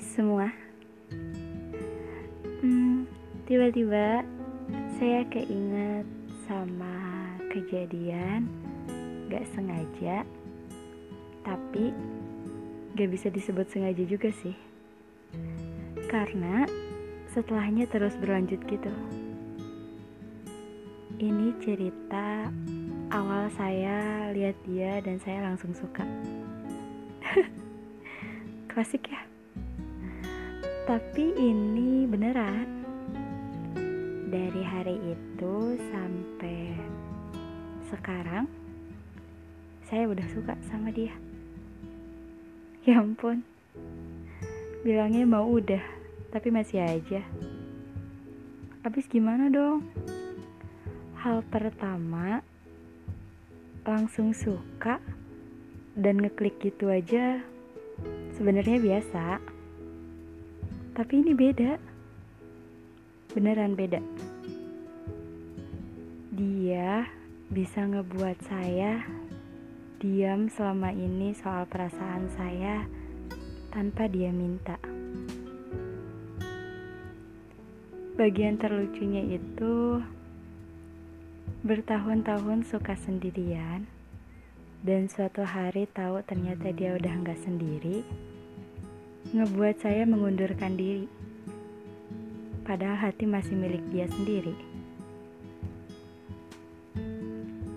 semua. Hmm, tiba-tiba saya keinget sama kejadian gak sengaja, tapi gak bisa disebut sengaja juga sih. Karena setelahnya terus berlanjut gitu. Ini cerita awal saya lihat dia dan saya langsung suka. Klasik ya. Tapi ini beneran. Dari hari itu sampai sekarang saya udah suka sama dia. Ya ampun. Bilangnya mau udah, tapi masih aja. Habis gimana dong? Hal pertama langsung suka dan ngeklik gitu aja sebenarnya biasa tapi ini beda. Beneran beda. Dia bisa ngebuat saya diam selama ini soal perasaan saya tanpa dia minta. Bagian terlucunya itu bertahun-tahun suka sendirian dan suatu hari tahu ternyata dia udah nggak sendiri ngebuat saya mengundurkan diri. Padahal hati masih milik dia sendiri.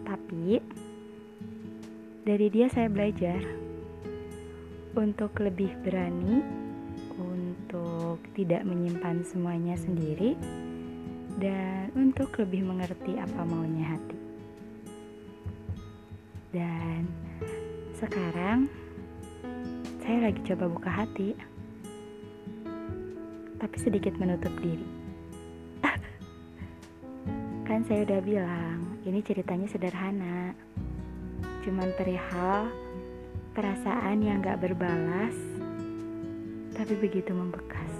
Tapi dari dia saya belajar untuk lebih berani, untuk tidak menyimpan semuanya sendiri, dan untuk lebih mengerti apa maunya hati. Dan sekarang saya lagi coba buka hati, tapi sedikit menutup diri. kan saya udah bilang, ini ceritanya sederhana, cuman perihal perasaan yang gak berbalas, tapi begitu membekas.